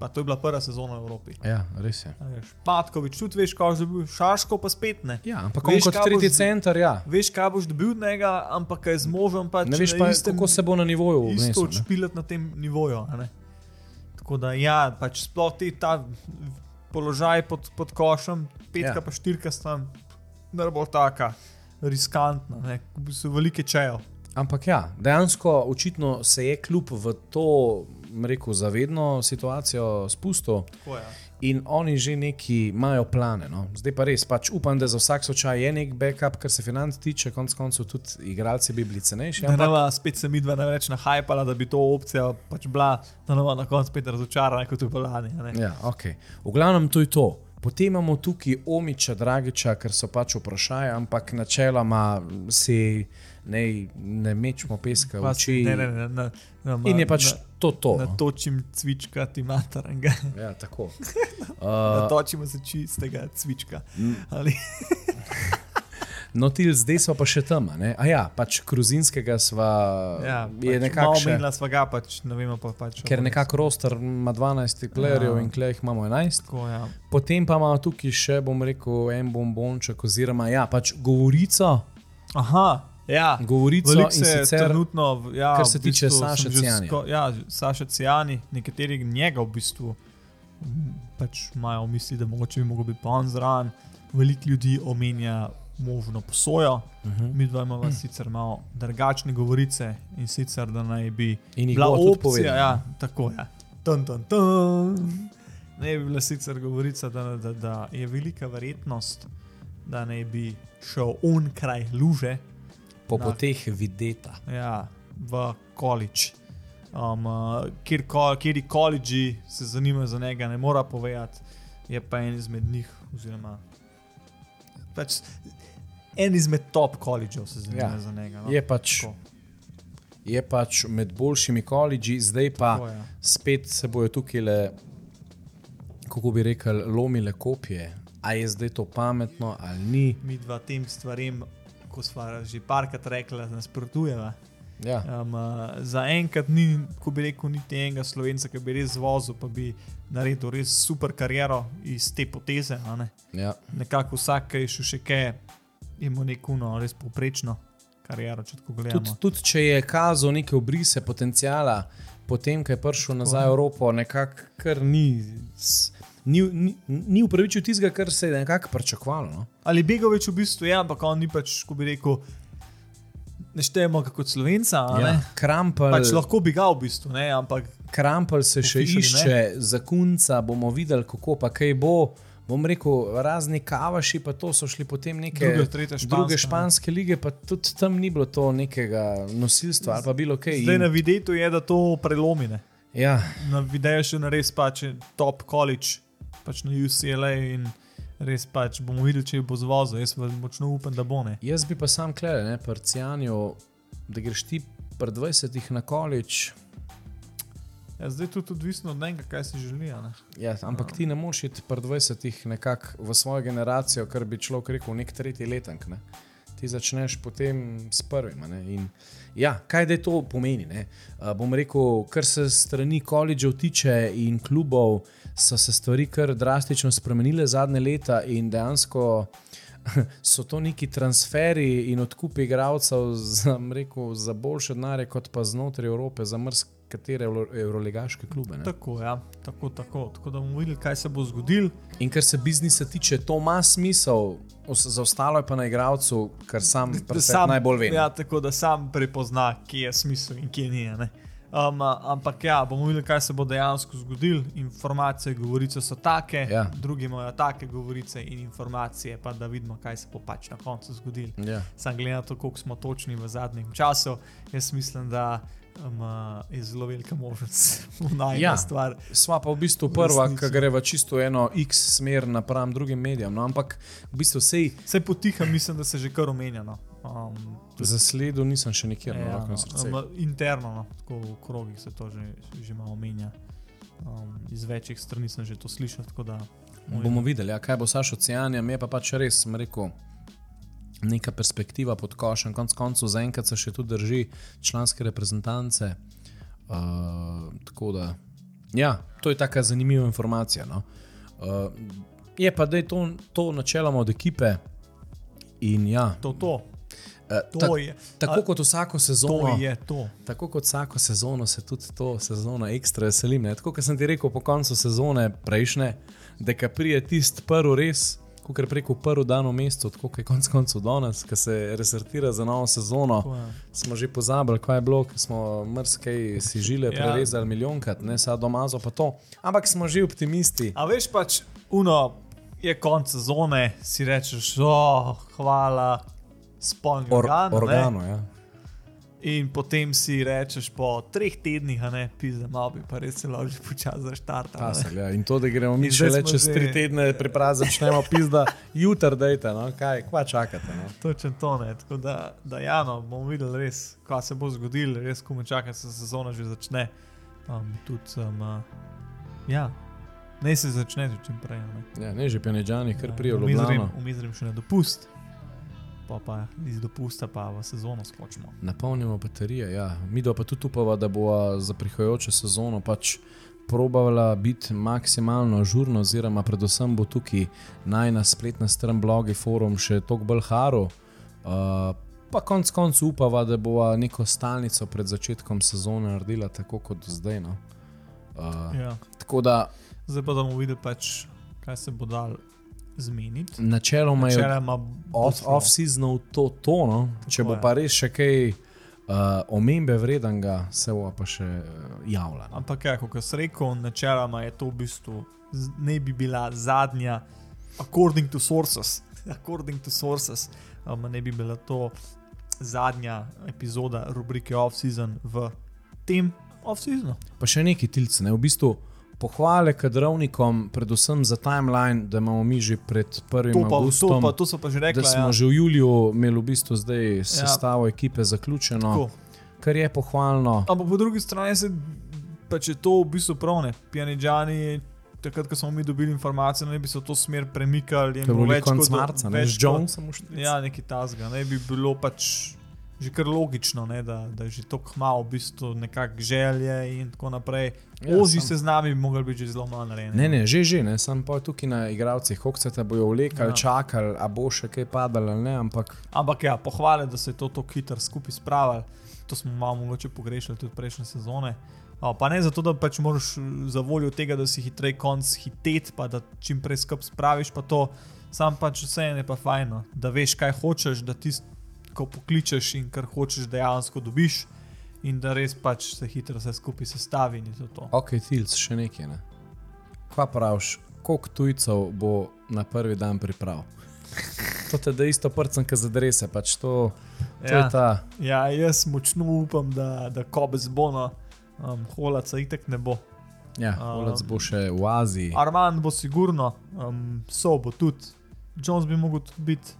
Pa to je bila prva sezona v Evropi. Ja, res je. Veš, Patkovič, tudi veš, kaj boš dobil, Šaško pa spet ne. Ja, ampak Veš, kot tretji center, ja. Veš, kaj boš dobil od njega, ampak je zmožen pač Ne veš pa, istem- kako se bo na nivoju isto obnesel. ne. odšpilati na tem nivoju. ne. Tako da, ja, pač sploh ti ta položaj pod, pod košem, petka ja. Pa štirka sta najbolj taka riskantna, ne, bistvu velike čejo. Ampak ja, dejansko očitno se je kljub v to, rekel, zavedno situacijo spustil. In oni že neki imajo plane. No. Zdaj pa res, pač upam, da za vsak slučaj je nek backup, kar se financ tiče, konec koncev tudi igralci bi bili cenejši. Ampak, nama spet se mi dva največ nahajpala, da bi to opcija pač bila, da nama na koncu spet razočarana, kot je bilo lani. ne. ja, okay. V glavnem to je to. Potem imamo tukaj Omiča, Dragiča, ker so pač vprašanja, ampak načeloma si ne, ne mečemo peska v oči. si- Ne, ne, ne, ne, ne, In je pač na, to to. no. natočim cvička, ti mataranga. Ja, tako. [laughs] Uh, Natočimo se čistega cvička. Ali, [laughs] no, til zdaj smo pa še tam. ne. A ja, pač Kruzinskega sva, ja, je pač nekako malo še. menila sva ga, pač ne vemo pa pač. Ker nekako roster ima 12 playerjev Ja. in klej imamo 11. Tako, ja. Potem pa imamo tukaj še, bom rekel, en bombonček, oziroma ja, pač govorico. Aha, ja. Govorico Veliko se sicer, trenutno, ja, kar se v bistvu tiče že Cijanja. sko- Ja, Saša Cijani, nekateri njega v bistvu pač imajo v misli, da mogoče bi mogel biti pa on zraven. Veliko ljudi omenja možno posojo. uh -huh. Mi dva imamo sicer malo drugačne govorice in sicer, da naj bi bila opcija. Ja, tako je. Ja. Tun, tun, tun. Ne bi bila sicer govorica, da, da, da je velika verjetnost, da naj bi šel on kraj luže, Po Na- poteh videta. ja, v količ. Um, uh, kjer, ko, kjeri koledži se zanimajo za njega, ne mora povedati, je pa en izmed njih, oziroma pač en izmed top koledžev se zanima ja. za njega. No? Je pač, Tako. je pač med boljšimi koledži, zdaj pa Tako, ja. spet se bojo tukaj le, kako bi rekel, lomile kopije. A je zdaj to pametno ali ni? Mi dva tem stvarem, ko smo že parkrat rekli, nasprotujeva. Ja. Um, uh, za enkrat ni, ko bi rekel, niti enega slovenca, ki bi res vozil, pa bi naredil res super kariero iz te poteze. Ne? Ja. Nekako vsak, ki je šel še kaj, ima neko no, res povprečno kariero. Tudi, tudi če je kazal neke obrise potencijala, potem, ko je prišel nazaj v Evropo, nekako kar ni. s- Ni, ni, ni upravičil tistega, kar se je nekako pričakovalo. No? Ali Begovič v bistvu je, ampak on ni pač, ko bi rekel, ne štejemo kot slovenca. a ne. Krampel, Pač lahko bi ga v bistvu, ne, ampak Krampel se še išče, zakunca bomo videli, kako pa kaj bo. Bom rekel, razni kavaši, pa to so šli potem neke Druga, tretja španska, druge španske lige, pa tudi tam ni bilo to nekega nosilstva ali pa bilo kaj. zdaj In- na videtu je, da to prelomine. Ja, Na videu še na res pač je top college, pač na UCLA in res pač bomo videli, če bo zvozil. Jaz pa močno upam, da bo ne. jaz bi pa sam klele, ne, parcijanju, da greš ti pred 20 na količ. Ja, zdaj je tudi odvisno od njega, kaj si želi. Ja, ampak ti ne moreš iti pri 20 nekako v svojo generacijo, kar bi človek rekel, nek tretji letank. Ne? Ti začneš potem s prvim. In, ja, kaj da to pomeni? ne? Uh, bom rekel, kar se strani koledžev tiče in klubov, so se stvari kar drastično spremenile zadnje leta in dejansko. [laughs] So to neki transferi in odkupi igralcev za, rekel, za boljše denarje, kot pa znotraj Evrope, za mrzkatere euroligaške klube. Ne? Tako, ja, tako, tako. Tako da bomo videli, kaj se bo zgodilo. In kar se biznisa tiče, to ima smisel, za ostalo je pa na igralcu, kar sam, [laughs] sam najbolj ve. Ja, tako da sam prepozna, kje je smisel in kje ni. ne. Um, ampak ja, bomo videli, kaj se bo dejansko zgodilo. Informacije, govorice so take, Ja. drugi imajo take govorice in informacije, pa da vidimo, kaj se bo pač na koncu zgodilo. Ja. Sam glede na to, koliko smo točni v zadnjem času, jaz mislim, da um, je zelo velika možnost najna Ja. ja. stvar. Sva pa v bistvu prva, ki gre v čisto eno X smer napram drugim medijem. No, ampak v bistvu vsej Vse potiha, mislim, da se že kar omenjano. Um, za sledu nisem še nikjer na Ja, no, na srce. um, interno, no, tako v krogih se to že, že malo omenja. Um, iz večjih strani sem že to slišal. tako Da, Bomo videli, ja, kaj bo Saš oceanjem, je pa pač res, sem rekel. Neka perspektiva pod košem, konc koncev, zaenkrat se še tu drži članske reprezentance. Uh, tako da, ja, to je taka zanimiva informacija. No. Uh, je pa, da je to, to načeloma od ekipe. In ja, to, to, to tak, je. tako kot vsako to sezono, je to. tako kot vsako sezono, se tudi to sezono ekstra veselim. ne. Tako kot sem ti rekel po koncu sezone prejšnje, da ka prije tisti prvi res, kot je preko prvi dan v mestu, tako kot je konec koncev danes, ki se resortira za novo sezono. Tako je. Smo že pozabili, kaj je bilo, smo mrskej si žile Ja. prerezali milijonkrat, ne sad domazo pa to. Ampak smo že optimisti. A veš pač, uno je konec sezone, si rečeš, oh, hvala, spolni Or, organ. organo, ja. In potem si rečeš po treh tednih, ne, pizda, malo bi pa res celo že počasi zaštartal. a ne. Pasal, ja. In to, da gremo mi zdaj le čez že- tri tedne pripraviti, začnemo pizda, jutr dejte, no? kaj, kva čakate. No? Točno to ne. Tako da, da ja, no, bomo videli res, kaj se bo zgodilo, res, ko me čaka, se sezona že začne. Um, tudi, um, uh, ja, ne se začne že čim prej. Ne. Ja, ne že penežani, kar prijo v Umizrim-. Umizrim še na dopust, pa pa iz dopusta pa v sezono skočimo. Napolnimo baterije. Ja. Mi pa tudi upamo, da bo za prihajajočo sezono pač probavala biti maksimalno žurno, oziroma predvsem bo tukaj najna spletna stran, blogi, forum še toliko bolj haro. Uh, pa konec koncev upava, da bo neko stalnico pred začetkom sezone naredila tako kot zdaj. No. Uh, Ja. tako da Zdaj pa bomo videli, pač, kaj se bo dal zmeniti. načeloma je bo off- to, to no. če bo je. pa res še kaj uh, omembe vredenega, se bo pa še uh, javljala. No. Ampak, ja, kot sem rekel, načeloma je to v bistvu ne bi bila zadnja, according to sources, [laughs] according to sources um, ne bi bila to zadnja epizoda rubrike Off-Season v tem Off-Seasonu. Pa še neki tilce, ne v bistvu. Pohvale kadrovnikom, predvsem za timeline, da imamo mi že pred 1. To, pa, to, augustom, pa, to so pa že rekli. da smo ja. že v juliju imeli v bistvu zdaj sestavo ekipe zaključeno, Tako. kar je pohvalno. Ampak po drugi strani se pač je to v bistvu pravne. Pijanidžani, takrat, ko smo mi dobili informacije, ne bi se v to smer premikali. To je bilo več kot- marca, več kot- Jonesom. Ja, nekaj tasga. Ne bi bilo pač že kar logično, ne, da, da je že tako malo, v bistvu nekako želje in tako naprej. Ja, Ja, Oži sam- se z nami bi mogli biti že zelo malo narejeni. Ne, ne, že, že, ne, sam pa tukaj na igravcih, kako se te bojo vlekali, ja. Čakali, a bo še kaj padalo, ne, ampak Ampak ja, pohvale, da se je to tako hitro skupaj spravili. To smo malo mogoče pogrešali tudi prejšnje sezone. O, pa ne zato, da pač moraš eh, za voljo tega, da si hitrej konc hitet, pa da čim prej skup spraviš, pa to sam pač vse je pa fajno, da veš, kaj hočeš, da ti, ko pokličeš in kar hočeš, dejansko dobiš. In da res pač se hitro vse skupaj sestavi in je to. to. ok, tilc, še nekaj. Ne. Kva praviš, koliko tujcev bo na prvi dan priprav? To te da isto prcem, ki zadrese, pač to, to ja. ta. ja, jaz močno upam, da, da Kobes bo no, um, holaca itek ne bo. Ja, Um, Olac bo še v Aziji. Armand bo sigurno, um, so bo tudi, Jones bi mogel tudi biti,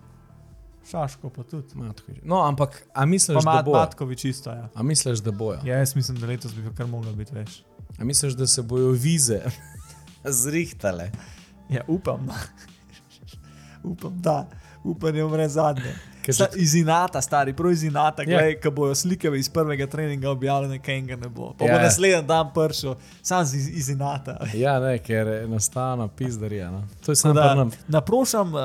Šaško pa tudi. Matko že. No, ampak a misliš, Pa da bo? Matkovič isto. Ja. A misliš, da bojo? ja, jaz mislim, da letos bi kar moglo biti več. A misliš, da se bojo vize [laughs] zrihtale? Ja, upam. [laughs] upam, da. Upanje umre zadnje. Sta, iz inata, stari, prav iz inata, Ja. gledaj, ko bojo slike iz prvega treninga objavljene, kaj ga ne bo. Pa Ja, bo ja. naslednji dan prišel, sam iz, iz inata. [laughs] Ja, ne, ker je enostavno pizdarija. No. To je samo Da, prvo. naprošam uh,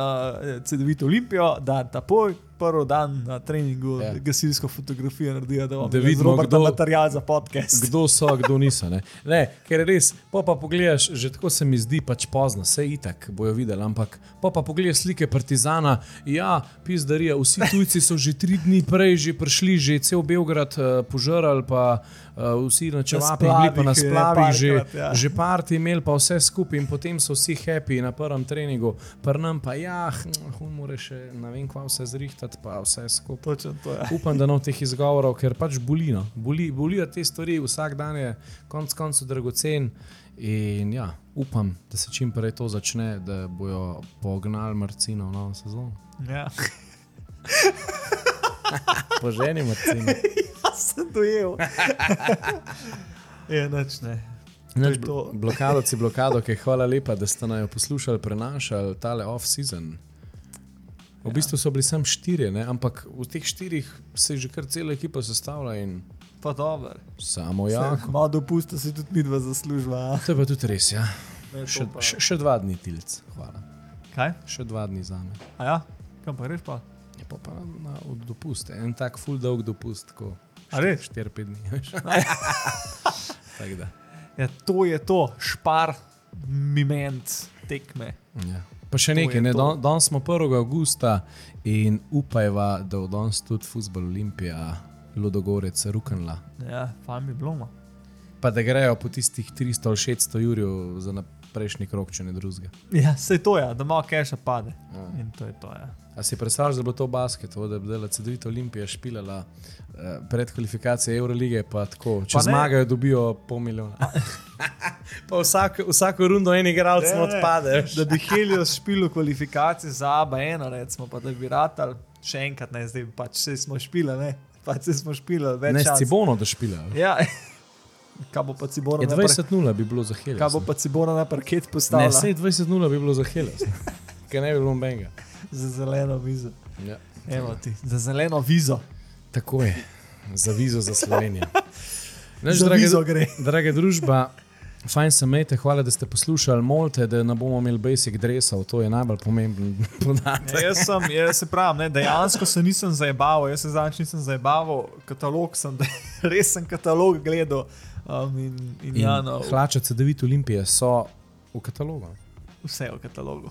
CD-vit Olimpijo, da takoj prvi dan na treningu Ja. ja. gasilsko fotografijo naredijo, da Da vidimo, kdo- material za podcast. Kdo so, kdo niso. Ne? Ne, ker je res, pa pa pogledaš, že tako se mi zdi pač pozno, vse itak bojo videli, ampak pa pa pogledaš slike Partizana, ja, pizdarija, vsi tujci so že tri dni prej že prišli, že cel Belgrad uh, požrali, pa uh, vsi na čevapih bili pa na splavih, ne, že, ja. že parti imeli pa vse skupaj in potem so vsi happy na prvem treningu, prnem pa ja, hun more še ne vem kva vse zrihtati, pa vse skupaj. To je. Upam, da no teh izgovorov, ker pač bolijo. Boli, bolijo te stvari, vsak dan je konec koncev dragocen. In ja, upam, da se čim prej to začne, da bojo pognali Marcino v novo sezono. Ja. [laughs] Poženi Marcino. [laughs] Ja, sem dojel. Je noč ne. Neč, To je to. blokadovci, blokadovke, hvala lepa, da ste naj poslušali, prenašali tale off-season. V bistvu so bili samo štirje, ne? ampak v teh štirih se je že kar cela ekipa sestavlja in Pa dobro. samo Ja. ja. Malo dopusta si tudi midva zaslužila. To je pa tudi res, ja. Še, še, še dva dni tilc, hvala. Kaj? Še dva dni za me. A ja, kam pa greš pa? Je pa, pa na, na dopust, en tak full dolg dopust, ko? 4-5 dni. [laughs] Ja, to je to, špar, miment, tekme. Ja. Pa še To nekaj, ne, to. don, danes smo 1. augusta in upajva, da bo danes tudi futbol Olimpija, Ludogorec, Rukenla. Ja, fajn bi bilo. Pa da grejo po tistih 300 ali 600 jurjev za prejšnji krok, če ne drugega. Ja, sej to je, da malo keša pade. Ja. In to je to. Ja. A si predstavljaš, da bo to basket, da bi bila CD-vita Olimpija špilala eh, pred kvalifikacijo Eurolige, pa tako, če Pa ne. zmagajo, dobijo pol milijona. [laughs] pa vsako, vsako rundo en igralec Ne, ne. odpade. Da bi Helios špil v kvalifikaciji za ABA eno, recimo, pa da bi ratal še enkrat, ne zdaj pač vse smo špili, ne. Pač vse smo špili, več Ne s šans. Cibono, da špilajo. Ja, [laughs] kaj bo pa Cibona Je na, par, 20-0 bi bilo za Helios. kaj bo pa Cibona na parket Ne, postavila sej 20-0 bi bilo za Helios. [laughs] Ker ne bi bilo benga. za zeleno vizo. Ja. Evo ti, za zeleno vizo. Tako je, za vizo za Slovenijo. [laughs] Naš, Za drage, vizo gre. Draga družba, fajn se imejte, hvala, da ste poslušali. Molite, da ne bomo imeli basic drevesov, to je najbolj pomemben [laughs] podatek. Ja, jaz sem, jaz se pravim, ne, dejansko se nisem zabaval, jaz se zadnjič nisem zabaval, katalog sem, [laughs] res sem katalog gledal. Um, in, in, In ja, no, Hlače CD-vit Olimpije so v katalogu. vse v katalogu.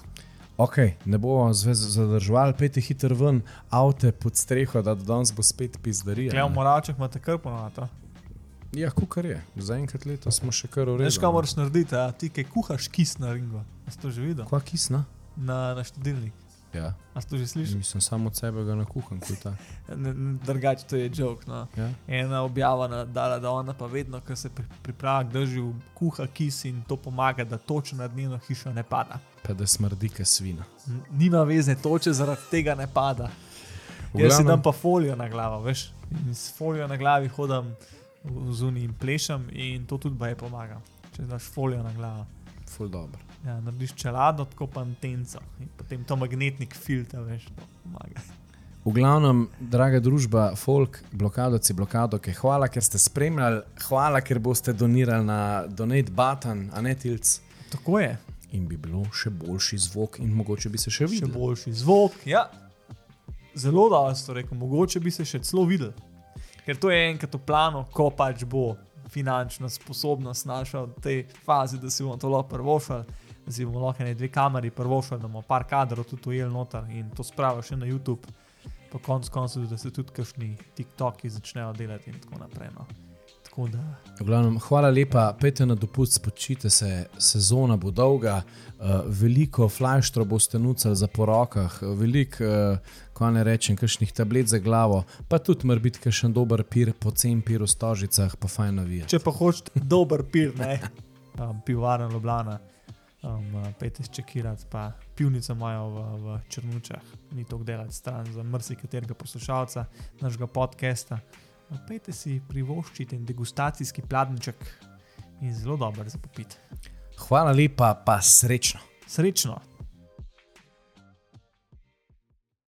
Ok, ne bomo zvez- zadrževali, pejte hiter ven, avte pod streho, da danes bo spet pizdarija. Klej v ne. Moravčah imate kar ponato. Ja, kukar je. Zaenkrat letos smo še kar Veš, urejeni. kaj moraš narediti, a ti kaj kuhaš kis na ringu. A si to že videl? Kva kisna? Na, na študilnik. Ja, A si to že slišal? mislim, samo od sebe ga nakuham, kot ta. [laughs] Drugače to je jok. No. Ja. Ena objava na- dala, da ona pa vedno, ko se pri, pripravlja k dežju, kuha kis in to pomaga, da toča nad njeno hišo ne pada. Pa da smrdi, ka svina. Nima veze, toče zaradi tega ne pada. Jaz si dam pa folijo na glavo, veš. In s folijo na glavi hodim zunaj in plešem, in to tudi baje pomaga. Če daš folijo na glavo. Ful dobro. Ja, narediš čelado, tako pa antenco. In potem to magnetnik filter, veš, to pomaga. V glavnem, draga družba, folk, blokadoci, blokadoke, hvala, ker ste spremljali, hvala, ker boste donirali na Donate Button, a ne tilc. Tako je, In bi bilo še boljši zvok, in mogoče bi se še še videl. boljši zvok. Ja. Zelo dobro si to rekel, mogoče bi se še celo videl. Ker to je enkrat v planu, ko pač bo finančna sposobnost naša v tej fazi, da si bomo to lahko prvošali, da si bomo lahko ne dve kameri prvošali, da bomo par kadrov tudi ujeli noter in to spravo še na YouTube. Po koncu koncev, da se tudi kakšni TikToki začnejo delati in tako naprej. No. Tako da, V glavnem, hvala lepa, pejte na dopust, spočite se, sezona bo dolga, uh, veliko flashtrov boste nucali za po rokah, veliko, uh, ko ne rečem, kakšnih tablet za glavo, pa tudi mora biti kakšen dober pir, pocen pir v stožicah, pa fajn navija. če pa hočeš dober pir, ne, [laughs] um, pivovarna Ljubljana, um, pejte čekirati, pa pivnice imajo v, v Črnučah, ni to delati stran za marsikaterega poslušalca našega podcasta. Uh, Pejte si privoščiti en degustacijski pladniček in zelo dober za popit. Hvala lepa, pa srečno. Srečno!